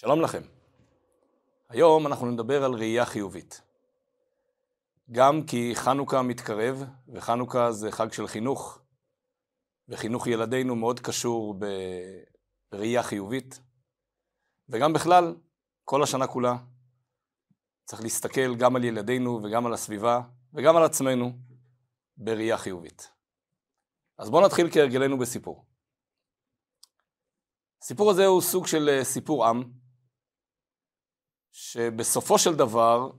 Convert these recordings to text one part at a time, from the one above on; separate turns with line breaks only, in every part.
שלום לכם. היום אנחנו נדבר על ראייה חיובית. גם כי חנוכה מתקרב, וחנוכה זה חג של חינוך, וחינוך ילדינו מאוד קשור בראייה חיובית, וגם בכלל, כל השנה כולה, צריך להסתכל גם על ילדינו וגם על הסביבה וגם על עצמנו בראייה חיובית. אז בואו נתחיל כהרגלנו בסיפור. הסיפור הזה הוא סוג של אה, סיפור עם, שבסופו של דבר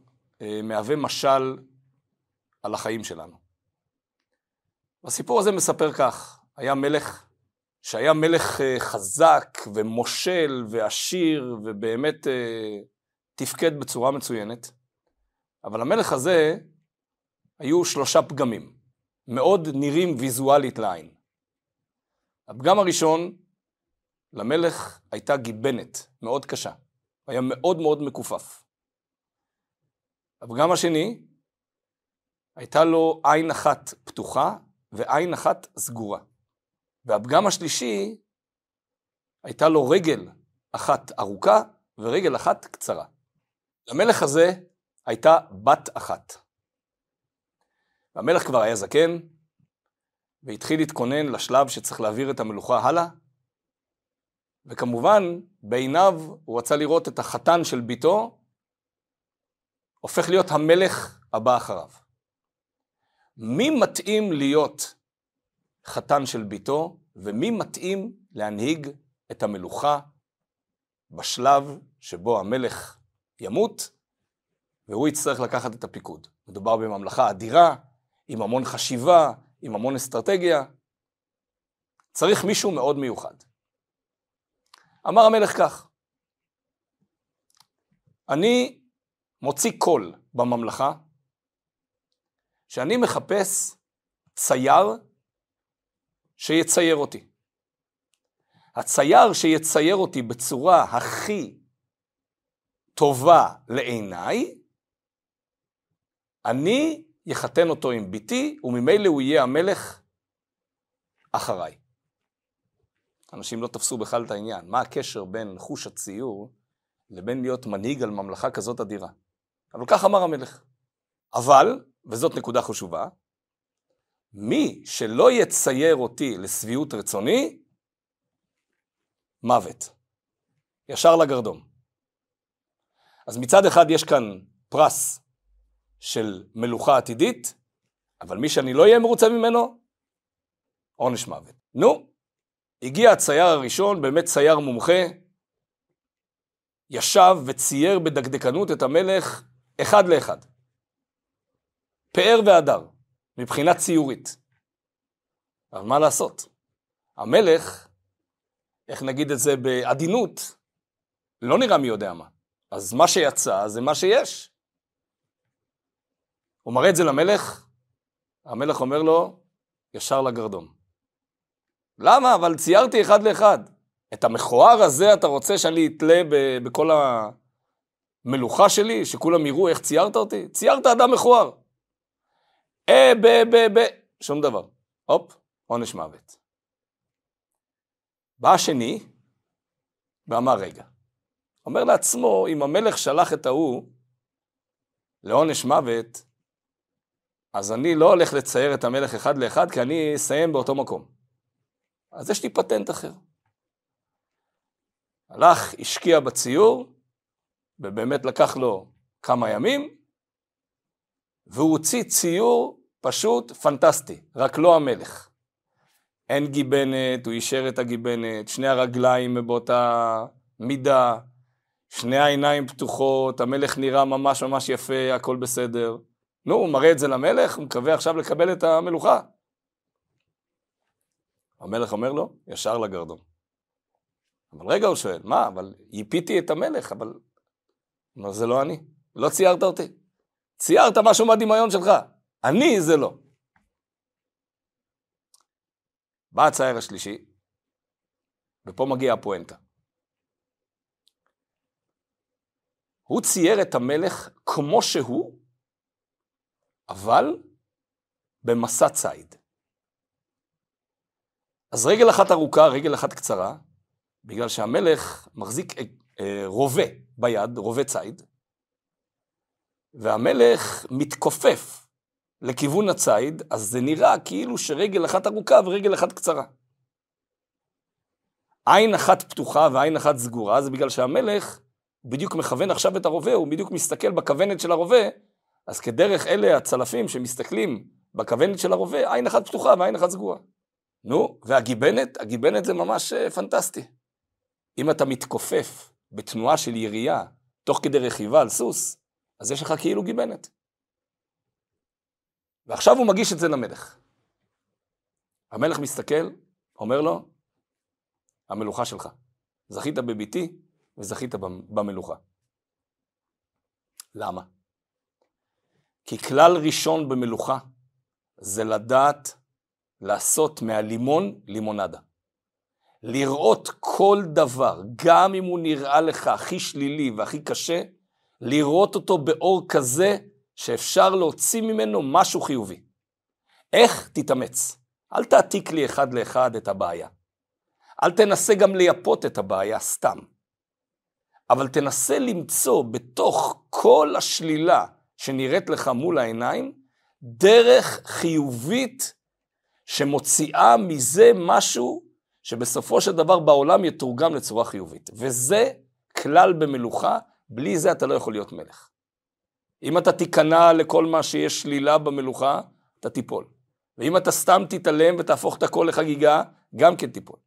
אה, מהווה משל על החיים שלנו. הסיפור הזה מספר כך, היה מלך שהיה מלך אה, חזק ומושל ועשיר ובאמת אה, תפקד בצורה מצוינת, אבל המלך הזה היו שלושה פגמים, מאוד נראים ויזואלית לעין. הפגם הראשון, למלך הייתה גיבנת מאוד קשה. היה מאוד מאוד מכופף. הפגם השני, הייתה לו עין אחת פתוחה ועין אחת סגורה. והפגם השלישי, הייתה לו רגל אחת ארוכה ורגל אחת קצרה. למלך הזה הייתה בת אחת. והמלך כבר היה זקן, והתחיל להתכונן לשלב שצריך להעביר את המלוכה הלאה, וכמובן, בעיניו הוא רצה לראות את החתן של ביתו, הופך להיות המלך הבא אחריו. מי מתאים להיות חתן של ביתו, ומי מתאים להנהיג את המלוכה בשלב שבו המלך ימות, והוא יצטרך לקחת את הפיקוד. מדובר בממלכה אדירה, עם המון חשיבה, עם המון אסטרטגיה. צריך מישהו מאוד מיוחד. אמר המלך כך, אני מוציא קול בממלכה, שאני מחפש צייר שיצייר אותי. הצייר שיצייר אותי בצורה הכי טובה לעיניי, אני יחתן אותו עם ביתי, וממילא הוא יהיה המלך אחריי. אנשים לא תפסו בכלל את העניין. מה הקשר בין חוש הציור לבין להיות מנהיג על ממלכה כזאת אדירה? אבל כך אמר המלך. אבל, וזאת נקודה חשובה, מי שלא יצייר אותי לשביעות רצוני, מוות. ישר לגרדום. אז מצד אחד יש כאן פרס של מלוכה עתידית, אבל מי שאני לא אהיה מרוצה ממנו, עונש מוות. נו, הגיע הצייר הראשון, באמת צייר מומחה, ישב וצייר בדקדקנות את המלך אחד לאחד. פאר והדר, מבחינה ציורית. אבל מה לעשות? המלך, איך נגיד את זה בעדינות, לא נראה מי יודע מה. אז מה שיצא זה מה שיש. הוא מראה את זה למלך, המלך אומר לו, ישר לגרדום. למה? אבל ציירתי אחד לאחד. את המכוער הזה אתה רוצה שאני אתלה בכל המלוכה שלי, שכולם יראו איך ציירת אותי? ציירת אדם מכוער. אה, ב, ב, ב, שום דבר. הופ, עונש מוות. בא השני ואמר, רגע, אומר לעצמו, אם המלך שלח את ההוא לעונש מוות, אז אני לא הולך לצייר את המלך אחד לאחד, כי אני אסיים באותו מקום. אז יש לי פטנט אחר. הלך, השקיע בציור, ובאמת לקח לו כמה ימים, והוא הוציא ציור פשוט פנטסטי, רק לא המלך. אין גיבנת, הוא אישר את הגיבנת, שני הרגליים באותה מידה, שני העיניים פתוחות, המלך נראה ממש ממש יפה, הכל בסדר. נו, הוא מראה את זה למלך, הוא מקווה עכשיו לקבל את המלוכה. המלך אומר לו, ישר לגרדום. אבל רגע, הוא שואל, מה, אבל ייפיתי את המלך, אבל... אומר, זה לא אני, לא ציירת אותי. ציירת משהו מהדמיון שלך, אני זה לא. בא הצייר השלישי, ופה מגיע הפואנטה. הוא צייר את המלך כמו שהוא, אבל במסע ציד. אז רגל אחת ארוכה, רגל אחת קצרה, בגלל שהמלך מחזיק אה, רובה ביד, רובה ציד, והמלך מתכופף לכיוון הציד, אז זה נראה כאילו שרגל אחת ארוכה ורגל אחת קצרה. עין אחת פתוחה ועין אחת סגורה, זה בגלל שהמלך בדיוק מכוון עכשיו את הרובה, הוא בדיוק מסתכל בכוונת של הרובה, אז כדרך אלה הצלפים שמסתכלים בכוונת של הרובה, עין אחת פתוחה ועין אחת סגורה. נו, והגיבנת, הגיבנת זה ממש אה, פנטסטי. אם אתה מתכופף בתנועה של ירייה, תוך כדי רכיבה על סוס, אז יש לך כאילו גיבנת. ועכשיו הוא מגיש את זה למלך. המלך מסתכל, אומר לו, המלוכה שלך. זכית בביתי וזכית במלוכה. למה? כי כלל ראשון במלוכה זה לדעת לעשות מהלימון לימונדה. לראות כל דבר, גם אם הוא נראה לך הכי שלילי והכי קשה, לראות אותו באור כזה שאפשר להוציא ממנו משהו חיובי. איך? תתאמץ. אל תעתיק לי אחד לאחד את הבעיה. אל תנסה גם לייפות את הבעיה סתם. אבל תנסה למצוא בתוך כל השלילה שנראית לך מול העיניים, דרך חיובית שמוציאה מזה משהו שבסופו של דבר בעולם יתורגם לצורה חיובית. וזה כלל במלוכה, בלי זה אתה לא יכול להיות מלך. אם אתה תיכנע לכל מה שיש שלילה במלוכה, אתה תיפול. ואם אתה סתם תתעלם ותהפוך את הכל לחגיגה, גם כן תיפול.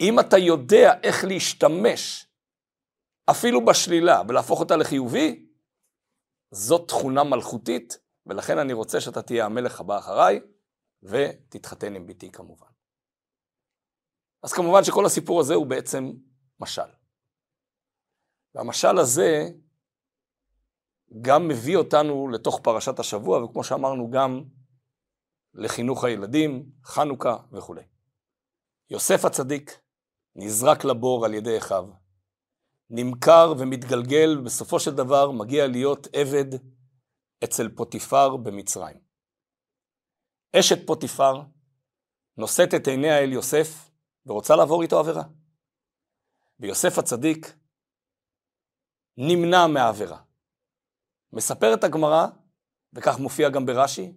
אם אתה יודע איך להשתמש אפילו בשלילה ולהפוך אותה לחיובי, זאת תכונה מלכותית, ולכן אני רוצה שאתה תהיה המלך הבא אחריי, ותתחתן עם ביתי כמובן. אז כמובן שכל הסיפור הזה הוא בעצם משל. והמשל הזה גם מביא אותנו לתוך פרשת השבוע, וכמו שאמרנו, גם לחינוך הילדים, חנוכה וכולי. יוסף הצדיק נזרק לבור על ידי אחיו, נמכר ומתגלגל, בסופו של דבר מגיע להיות עבד אצל פוטיפר במצרים. אשת פוטיפר נושאת את עיניה אל יוסף ורוצה לעבור איתו עבירה. ויוסף הצדיק נמנע מהעבירה. מספרת הגמרא, וכך מופיע גם ברש"י,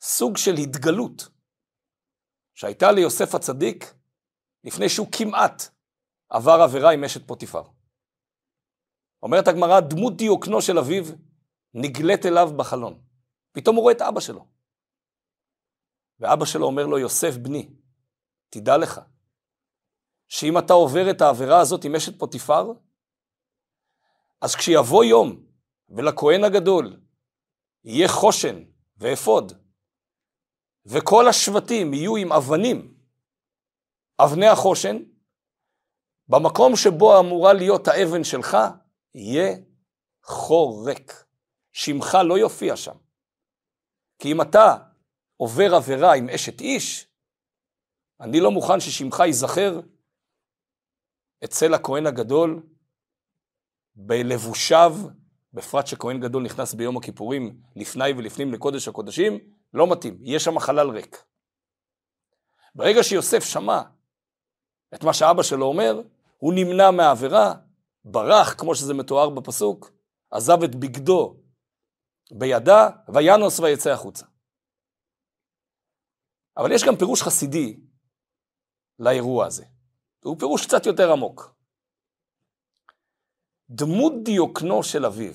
סוג של התגלות שהייתה ליוסף הצדיק לפני שהוא כמעט עבר עבירה עם אשת פוטיפר. אומרת הגמרא, דמות דיוקנו של אביו נגלית אליו בחלון. פתאום הוא רואה את אבא שלו. ואבא שלו אומר לו, יוסף בני, תדע לך, שאם אתה עובר את העבירה הזאת עם אשת פוטיפר, אז כשיבוא יום ולכהן הגדול יהיה חושן ואפוד, וכל השבטים יהיו עם אבנים, אבני החושן, במקום שבו אמורה להיות האבן שלך, יהיה חור ריק. שמך לא יופיע שם. כי אם אתה עובר עבירה עם אשת איש, אני לא מוכן ששמך ייזכר אצל הכהן הגדול בלבושיו, בפרט שכהן גדול נכנס ביום הכיפורים לפני ולפנים לקודש הקודשים, לא מתאים, יש שם חלל ריק. ברגע שיוסף שמע את מה שאבא שלו אומר, הוא נמנע מהעבירה, ברח, כמו שזה מתואר בפסוק, עזב את בגדו בידה, וינוס ויצא החוצה. אבל יש גם פירוש חסידי לאירוע הזה. הוא פירוש קצת יותר עמוק. דמות דיוקנו של אביו.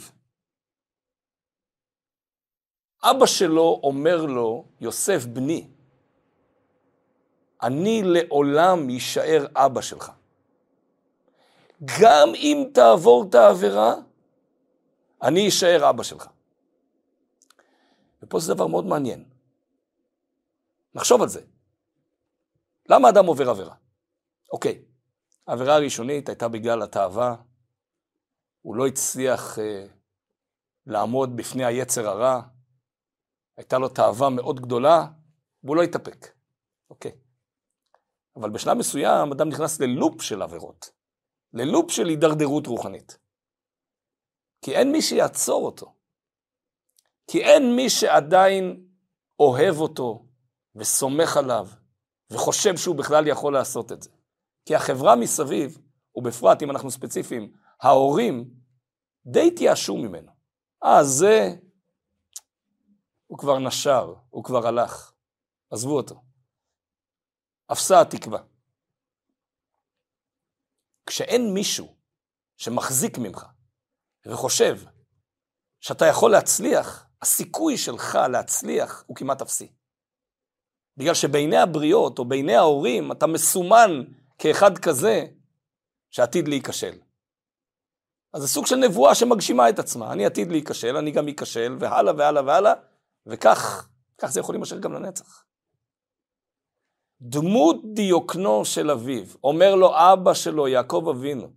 אבא שלו אומר לו, יוסף בני, אני לעולם יישאר אבא שלך. גם אם תעבור את העבירה, אני אשאר אבא שלך. ופה זה דבר מאוד מעניין. נחשוב על זה. למה אדם עובר עבירה? אוקיי, העבירה הראשונית הייתה בגלל התאווה, הוא לא הצליח אה, לעמוד בפני היצר הרע, הייתה לו תאווה מאוד גדולה, והוא לא התאפק. אוקיי. אבל בשלב מסוים אדם נכנס ללופ של עבירות, ללופ של הידרדרות רוחנית. כי אין מי שיעצור אותו. כי אין מי שעדיין אוהב אותו וסומך עליו וחושב שהוא בכלל יכול לעשות את זה. כי החברה מסביב ובפרט אם אנחנו ספציפיים, ההורים, די התייאשו ממנו. אה, זה... הוא כבר נשר, הוא כבר הלך. עזבו אותו. אפסה התקווה. כשאין מישהו שמחזיק ממך וחושב שאתה יכול להצליח, הסיכוי שלך להצליח הוא כמעט אפסי. בגלל שבעיני הבריות או בעיני ההורים אתה מסומן כאחד כזה שעתיד להיכשל. אז זה סוג של נבואה שמגשימה את עצמה. אני עתיד להיכשל, אני גם אכשל, והלאה והלאה והלאה, וכך, כך זה יכול להימשך גם לנצח. דמות דיוקנו של אביו, אומר לו אבא שלו, יעקב אבינו,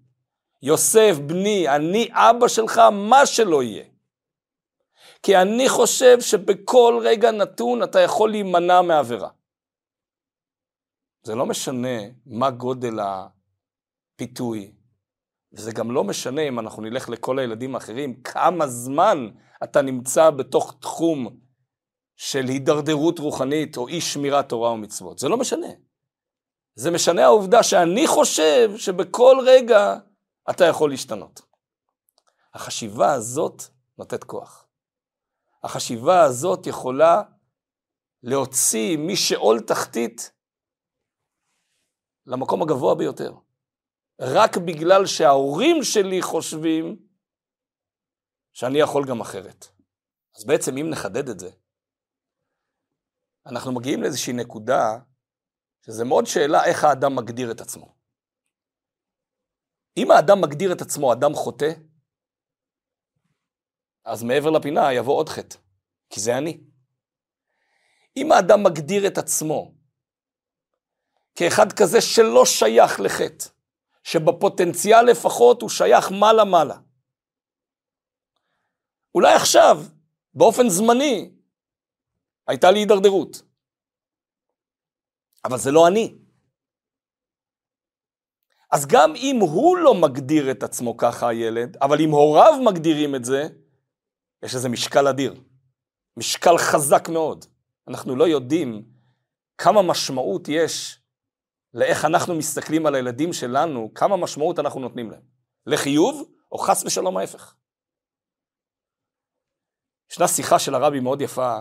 יוסף בני, אני אבא שלך, מה שלא יהיה. כי אני חושב שבכל רגע נתון אתה יכול להימנע מעבירה. זה לא משנה מה גודל הפיתוי, וזה גם לא משנה אם אנחנו נלך לכל הילדים האחרים, כמה זמן אתה נמצא בתוך תחום של הידרדרות רוחנית או אי שמירת תורה ומצוות. זה לא משנה. זה משנה העובדה שאני חושב שבכל רגע אתה יכול להשתנות. החשיבה הזאת נותנת כוח. החשיבה הזאת יכולה להוציא משאול תחתית למקום הגבוה ביותר. רק בגלל שההורים שלי חושבים שאני יכול גם אחרת. אז בעצם אם נחדד את זה, אנחנו מגיעים לאיזושהי נקודה שזה מאוד שאלה איך האדם מגדיר את עצמו. אם האדם מגדיר את עצמו אדם חוטא, אז מעבר לפינה יבוא עוד חטא, כי זה אני. אם האדם מגדיר את עצמו כאחד כזה שלא שייך לחטא, שבפוטנציאל לפחות הוא שייך מעלה-מעלה. אולי עכשיו, באופן זמני, הייתה לי הידרדרות. אבל זה לא אני. אז גם אם הוא לא מגדיר את עצמו ככה, הילד, אבל אם הוריו מגדירים את זה, יש לזה משקל אדיר. משקל חזק מאוד. אנחנו לא יודעים כמה משמעות יש לאיך אנחנו מסתכלים על הילדים שלנו, כמה משמעות אנחנו נותנים להם. לחיוב, או חס ושלום ההפך. ישנה שיחה של הרבי מאוד יפה,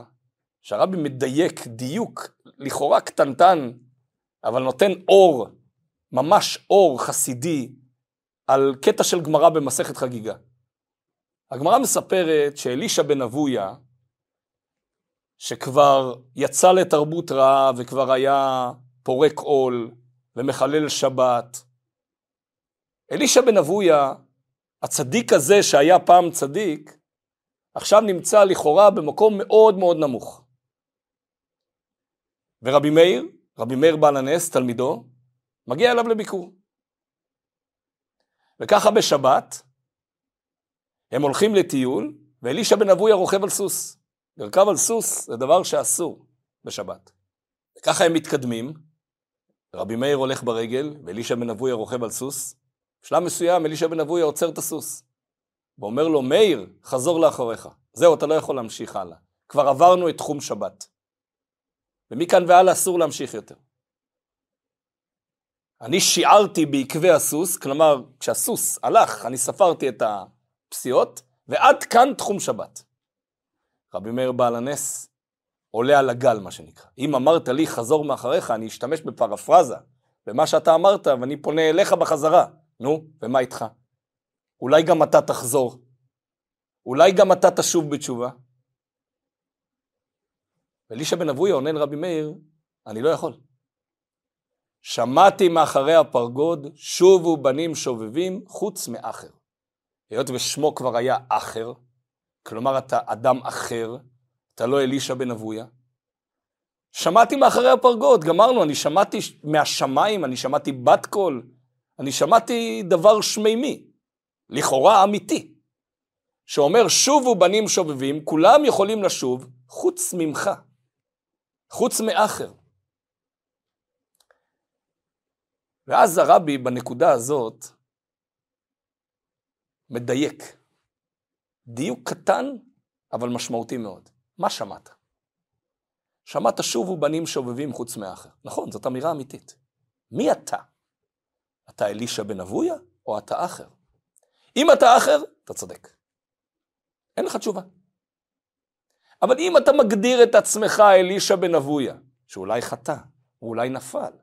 שהרבי מדייק דיוק לכאורה קטנטן, אבל נותן אור, ממש אור חסידי, על קטע של גמרא במסכת חגיגה. הגמרא מספרת שאלישע בן אבויה, שכבר יצא לתרבות רעה וכבר היה פורק עול ומחלל שבת, אלישע בן אבויה, הצדיק הזה שהיה פעם צדיק, עכשיו נמצא לכאורה במקום מאוד מאוד נמוך. ורבי מאיר, רבי מאיר בעל הנס, תלמידו, מגיע אליו לביקור. וככה בשבת, הם הולכים לטיול, ואלישע בן אבויה רוכב על סוס. לרכב על סוס זה דבר שאסור בשבת. וככה הם מתקדמים, רבי מאיר הולך ברגל, ואלישע בן אבויה רוכב על סוס. בשלב מסוים אלישע בן אבויה עוצר את הסוס. ואומר לו, מאיר, חזור לאחוריך. זהו, אתה לא יכול להמשיך הלאה. כבר עברנו את תחום שבת. ומכאן והלאה אסור להמשיך יותר. אני שיערתי בעקבי הסוס, כלומר, כשהסוס הלך, אני ספרתי את הפסיעות, ועד כאן תחום שבת. רבי מאיר בעל הנס עולה על הגל, מה שנקרא. אם אמרת לי חזור מאחריך, אני אשתמש בפרפרזה במה שאתה אמרת, ואני פונה אליך בחזרה. נו, ומה איתך? אולי גם אתה תחזור. אולי גם אתה תשוב בתשובה. ואלישע בן אבויה עונה לרבי מאיר, אני לא יכול. שמעתי מאחרי הפרגוד, שובו בנים שובבים, חוץ מאחר. היות ושמו כבר היה אחר, כלומר אתה אדם אחר, אתה לא אלישע בן אבויה. שמעתי מאחרי הפרגוד, גמרנו, אני שמעתי מהשמיים, אני שמעתי בת קול, אני שמעתי דבר שמימי, לכאורה אמיתי, שאומר שובו בנים שובבים, כולם יכולים לשוב, חוץ ממך. חוץ מאחר. ואז הרבי בנקודה הזאת מדייק. דיוק קטן, אבל משמעותי מאוד. מה שמעת? שמעת שובו בנים שובבים חוץ מאחר. נכון, זאת אמירה אמיתית. מי אתה? אתה אלישע בן אבויה או אתה אחר? אם אתה אחר, אתה צודק. אין לך תשובה. אבל אם אתה מגדיר את עצמך אלישע בן אבויה, שאולי חטא, או אולי נפל,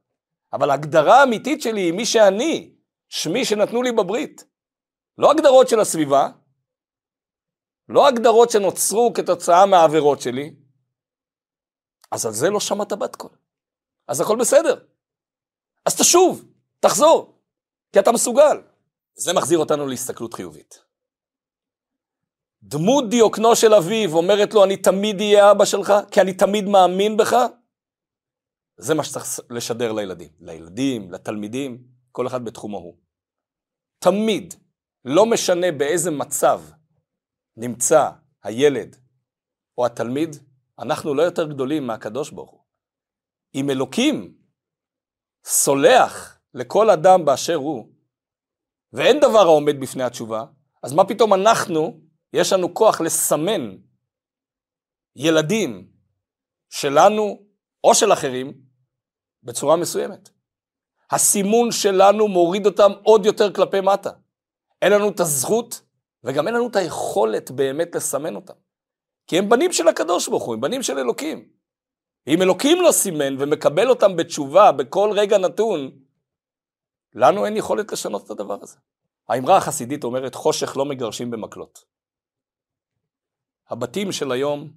אבל ההגדרה האמיתית שלי היא מי שאני, שמי שנתנו לי בברית. לא הגדרות של הסביבה, לא הגדרות שנוצרו כתוצאה מהעבירות שלי, אז על זה לא שמעת בת קול. אז הכל בסדר. אז תשוב, תחזור, כי אתה מסוגל. זה מחזיר אותנו להסתכלות חיובית. דמות דיוקנו של אביו אומרת לו, אני תמיד אהיה אבא שלך, כי אני תמיד מאמין בך, זה מה שצריך לשדר לילדים. לילדים, לתלמידים, כל אחד בתחומו הוא. תמיד, לא משנה באיזה מצב נמצא הילד או התלמיד, אנחנו לא יותר גדולים מהקדוש ברוך הוא. אם אלוקים סולח לכל אדם באשר הוא, ואין דבר העומד בפני התשובה, אז מה פתאום אנחנו, יש לנו כוח לסמן ילדים שלנו או של אחרים בצורה מסוימת. הסימון שלנו מוריד אותם עוד יותר כלפי מטה. אין לנו את הזכות וגם אין לנו את היכולת באמת לסמן אותם. כי הם בנים של הקדוש ברוך הוא, הם בנים של אלוקים. אם אלוקים לא סימן ומקבל אותם בתשובה בכל רגע נתון, לנו אין יכולת לשנות את הדבר הזה. האמרה החסידית אומרת חושך לא מגרשים במקלות. הבתים של היום,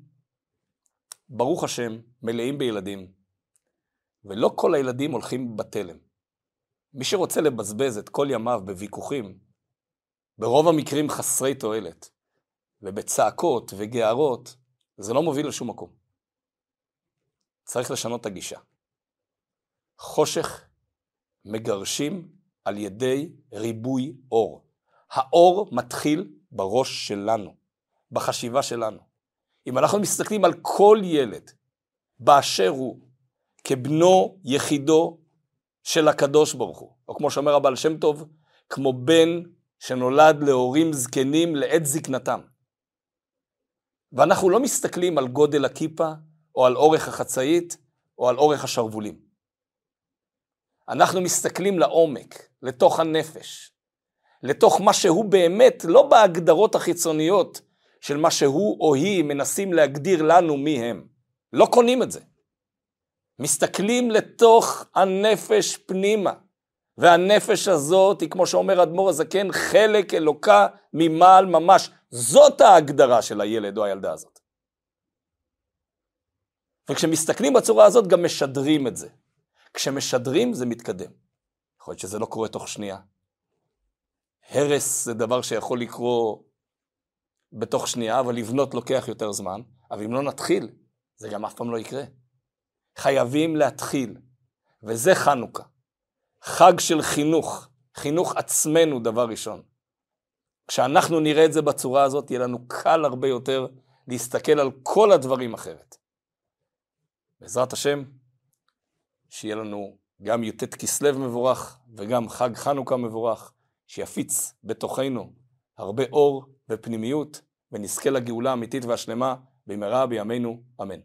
ברוך השם, מלאים בילדים, ולא כל הילדים הולכים בתלם. מי שרוצה לבזבז את כל ימיו בוויכוחים, ברוב המקרים חסרי תועלת, ובצעקות וגערות, זה לא מוביל לשום מקום. צריך לשנות את הגישה. חושך מגרשים על ידי ריבוי אור. האור מתחיל בראש שלנו, בחשיבה שלנו. אם אנחנו מסתכלים על כל ילד באשר הוא, כבנו יחידו של הקדוש ברוך הוא, או כמו שאומר הבעל שם טוב, כמו בן שנולד להורים זקנים לעת זקנתם. ואנחנו לא מסתכלים על גודל הכיפה, או על אורך החצאית, או על אורך השרוולים. אנחנו מסתכלים לעומק, לתוך הנפש, לתוך מה שהוא באמת, לא בהגדרות החיצוניות של מה שהוא או היא מנסים להגדיר לנו מי הם. לא קונים את זה. מסתכלים לתוך הנפש פנימה. והנפש הזאת היא, כמו שאומר אדמו"ר הזקן, חלק אלוקה ממעל ממש. זאת ההגדרה של הילד או הילדה הזאת. וכשמסתכלים בצורה הזאת גם משדרים את זה. כשמשדרים זה מתקדם. יכול להיות שזה לא קורה תוך שנייה. הרס זה דבר שיכול לקרות בתוך שנייה, אבל לבנות לוקח יותר זמן. אבל אם לא נתחיל, זה גם אף פעם לא יקרה. חייבים להתחיל, וזה חנוכה. חג של חינוך, חינוך עצמנו דבר ראשון. כשאנחנו נראה את זה בצורה הזאת, יהיה לנו קל הרבה יותר להסתכל על כל הדברים אחרת. בעזרת השם, שיהיה לנו גם י"ט כסלו מבורך וגם חג חנוכה מבורך, שיפיץ בתוכנו הרבה אור ופנימיות, ונזכה לגאולה האמיתית והשלמה במהרה בימינו, אמן.